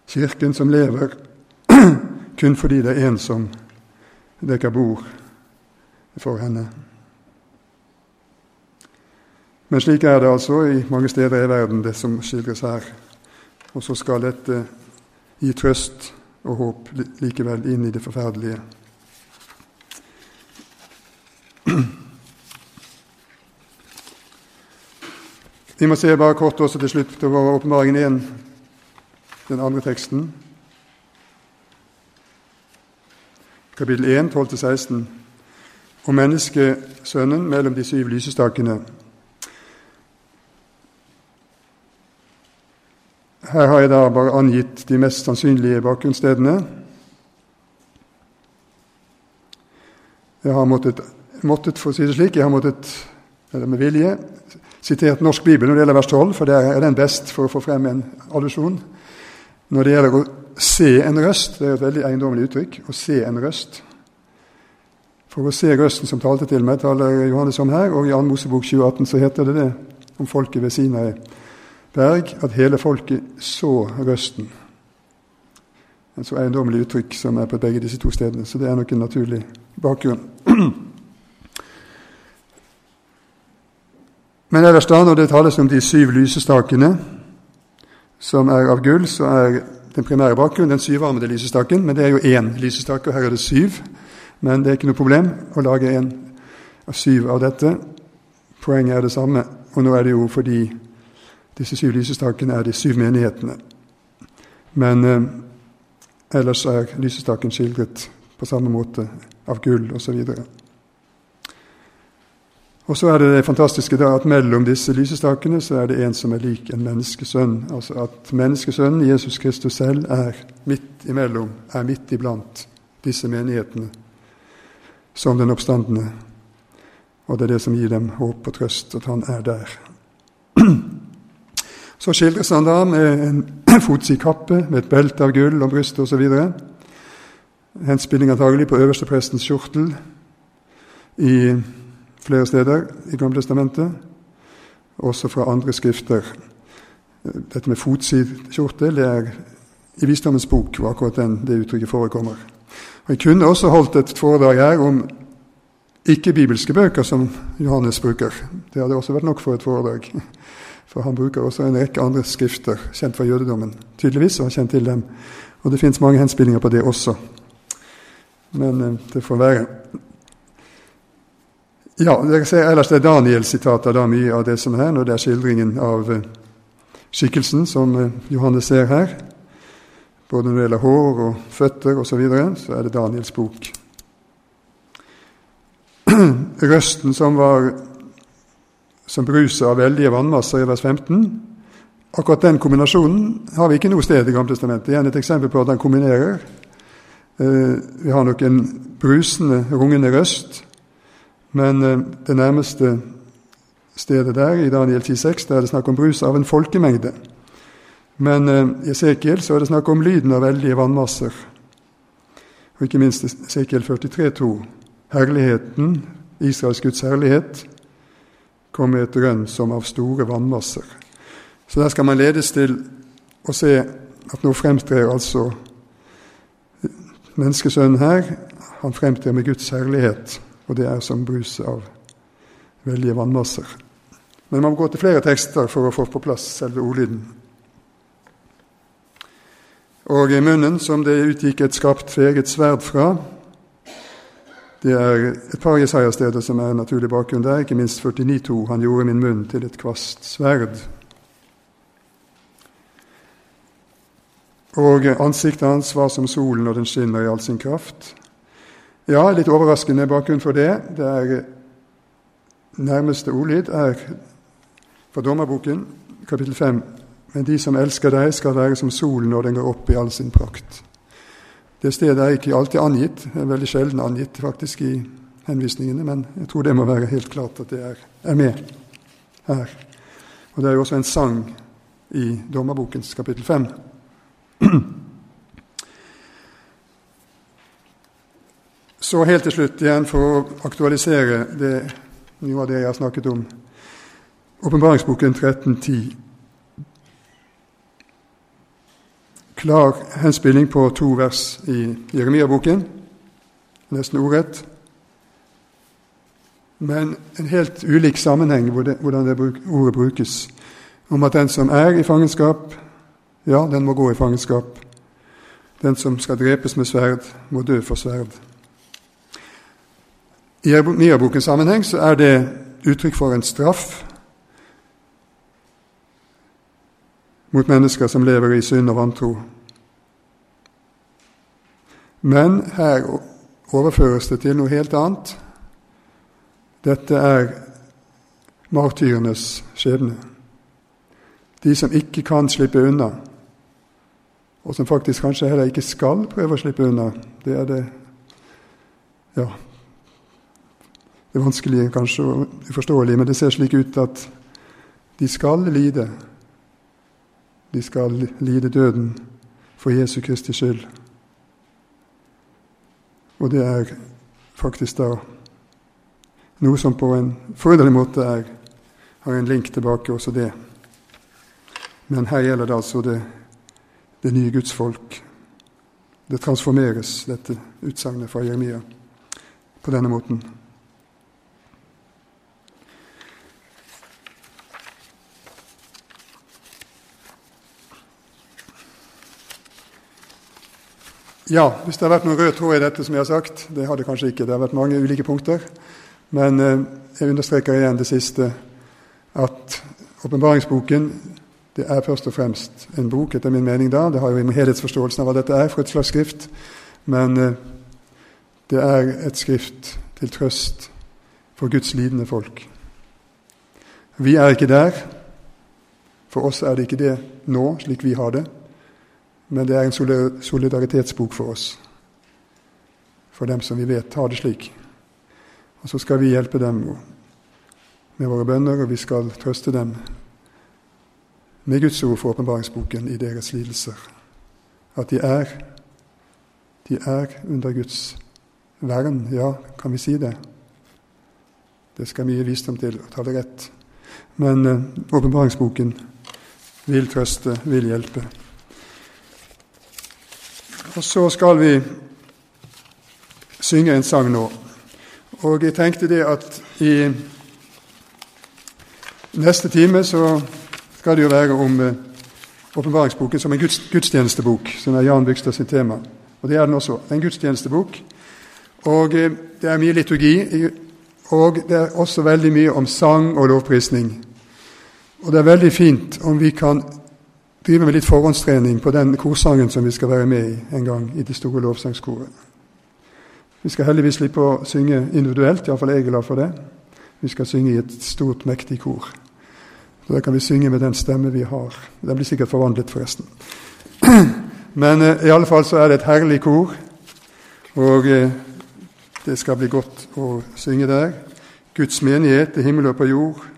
Kirken som lever *clears throat* kun fordi det er en som dekker bord for henne. Men slik er det altså i mange steder i verden, det som skildres her. Og så skal dette gi trøst og håp likevel inn i det forferdelige. *clears throat* Vi må se bare kort også til slutt på åpenbaringen 1, den andre teksten. Kapittel 1, 12-16. Om menneskesønnen mellom de syv lysestakene. Her har jeg da bare angitt de mest sannsynlige bakgrunnsstedene. Jeg har måttet, måttet, for å si det slik, jeg har måttet, eller med vilje, sitert norsk bibel når det gjelder vers 12, for der er den best for å få frem en allusjon. Når det gjelder å se en røst, det er et veldig eiendommelig uttrykk, å se en røst. For å se røsten som talte til meg, taler Johannes om her, og i 2. Mosebok 2018 så heter det det om folket ved Sinai berg, at hele folket så røsten. En så eiendommelig uttrykk som er på begge disse to stedene, så det er nok en naturlig bakgrunn. *clears throat* Men ellers da, når det tales om de syv lysestakene som er av gull, så er den primære bakgrunnen den syvarmede lysestaken. Men det er jo én lysestake, og her er det syv. Men det er ikke noe problem å lage en av syv av dette. Poenget er det samme. Og nå er det jo fordi disse syv lysestakene er de syv menighetene. Men eh, ellers er lysestaken skildret på samme måte av gull osv. Og så er det det fantastiske da at mellom disse lysestakene så er det en som er lik en menneskesønn. Altså at menneskesønnen, Jesus Kristus selv, er midt imellom, er midt iblant disse menighetene som den oppstandende. Og det er det som gir dem håp og trøst, at han er der. *clears throat* Så skildres han da med en *clears throat* fotsid kappe med et belte av gull om brystet osv. Henspilling antagelig på øversteprestens kjortel i flere steder i Gamle Testamentet, også fra andre skrifter. Dette med fotsidkjortel det er i Visdommens bok hvor akkurat den, det uttrykket forekommer. Og Jeg kunne også holdt et foredrag her om ikke-bibelske bøker som Johannes bruker. Det hadde også vært nok for et foredrag. For han bruker også en rekke andre skrifter kjent fra jødedommen, tydeligvis, og har kjent til dem. Og det fins mange henspillinger på det også. Men eh, det får være. Ja, ser ellers det er Daniel-sitater da mye av det som er her, når det er skildringen av eh, skikkelsen som eh, Johannes ser her. Både når det gjelder hår og føtter osv., så, videre, så er det Daniels bok. *clears throat* Røsten som var som bruset av veldige vannmasser i vers 15. Akkurat den kombinasjonen har vi ikke noe sted i Gamletestamentet. Igjen et eksempel på at han kombinerer. Eh, vi har nok en brusende, rungende røst, men eh, det nærmeste stedet der, i Daniel 10,6, der er det snakk om brus av en folkemengde. Men eh, i Esekiel så er det snakk om lyden av veldige vannmasser. Og ikke minst Esekiel 43,2. Herligheten, Israels Guds herlighet, kom med et rønn som av store vannmasser. Så der skal man ledes til å se at nå fremtrer altså menneskesønnen her. Han fremtrer med Guds herlighet, og det er som brus av veldige vannmasser. Men man må gå til flere tekster for å få på plass selve ordlyden. Og i munnen som det utgikk et skarpt tveget sverd fra. Det er et par Jesaja-steder som er naturlig bakgrunn der, ikke minst 49.2. Han gjorde min munn til et kvast sverd. Og ansiktet hans var som solen når den skinner i all sin kraft. Ja, litt overraskende bakgrunn for det. Det er Nærmeste ordlyd er fra Dommerboken, kapittel 5. Men de som elsker deg, skal være som solen når den går opp i all sin prakt. Det stedet er ikke alltid angitt, det er veldig sjelden angitt faktisk i henvisningene, men jeg tror det må være helt klart at det er, er med her. Og Det er jo også en sang i Dommerbokens kapittel 5. *clears throat* Så helt til slutt igjen, for å aktualisere det, noe av det jeg har snakket om. Åpenbaringsboken 1310. Klar henspilling på to vers i Jeremia-boken, nesten ordrett. Men en helt ulik sammenheng hvordan det ordet brukes. Om at den som er i fangenskap, ja, den må gå i fangenskap. Den som skal drepes med sverd, må dø for sverd. I Jeremia-bokens sammenheng så er det uttrykk for en straff mot mennesker som lever i synd og vantro. Men her overføres det til noe helt annet. Dette er martyrenes skjebne. De som ikke kan slippe unna, og som faktisk kanskje heller ikke skal prøve å slippe unna. Det er det ja, det er vanskelig kanskje og uforståelig, men det ser slik ut at de skal lide de skal lide døden for Jesu Kristi skyld. Og det er faktisk da noe som på en forunderlig måte er, har en link tilbake også det. Men her gjelder det altså det, det nye Guds folk. Det transformeres, dette utsagnet fra Jeremia, på denne måten. Ja, hvis det har vært noen rød tråd i dette, som jeg har sagt Det har det kanskje ikke. Det har vært mange ulike punkter. Men eh, jeg understreker igjen det siste, at åpenbaringsboken det er først og fremst en bok, etter min mening. da. Det har jo med helhetsforståelsen av hva dette er for et slags skrift. Men eh, det er et skrift til trøst for Guds lidende folk. Vi er ikke der. For oss er det ikke det nå, slik vi har det. Men det er en solidaritetsbok for oss, for dem som vi vet har det slik. Og så skal vi hjelpe dem med våre bønner, og vi skal trøste dem med Guds ord for åpenbaringsboken i deres lidelser. At de er de er under Guds vern. Ja, kan vi si det? Det skal mye visdom til å ta det rett. Men eh, åpenbaringsboken vil trøste, vil hjelpe. Og så skal vi synge en sang nå. Og jeg tenkte det at i neste time så skal det jo være om eh, åpenbaringsboken som en gudstjenestebok, som er Jan Bygstad sitt tema. Og det er den også. En gudstjenestebok. Og eh, det er mye liturgi. Og det er også veldig mye om sang og lovprisning. Og det er veldig fint om vi kan drive med litt forhåndstrening på den korsangen som vi skal være med i en gang i det store lovsangskoret. Vi skal heldigvis slippe å synge individuelt, iallfall jeg er glad for det. Vi skal synge i et stort, mektig kor. Så Da kan vi synge med den stemme vi har. Den blir sikkert forvandlet, forresten. *clears throat* Men eh, i alle fall så er det et herlig kor, og eh, det skal bli godt å synge der. Guds menighet i himmel og på jord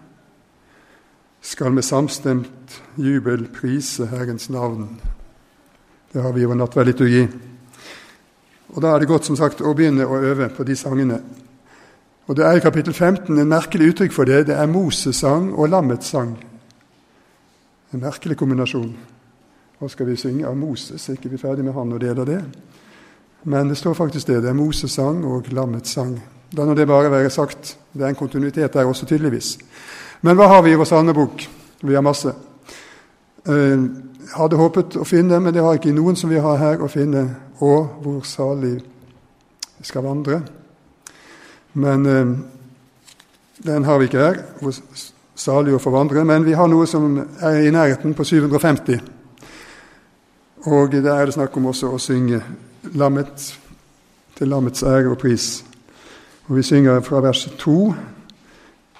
skal med samstemt jubel prise Herrens navn. Det har vi jo nattverdliturgi. Og da er det godt som sagt å begynne å øve på de sangene. Og Det er i kapittel 15 en merkelig uttrykk for det. Det er Moses-sang og lammets sang. En merkelig kombinasjon. Hva skal vi synge av Moses? Er ikke vi ferdig med han og deler det? Men det står faktisk det. Det er Moses-sang og lammets sang. Da må det bare være sagt. Det er en kontinuitet der også, tydeligvis. Men hva har vi i vår salmebok? Vi har masse. Jeg eh, hadde håpet å finne, men det har ikke noen som vi har her, å finne Og hvor salig skal vandre'. Men eh, den har vi ikke her. Hvor salig å forvandre. Men vi har noe som er i nærheten, på 750. Og der er det snakk om også å synge lammet til lammets ære og pris. Og Vi synger fra vers 2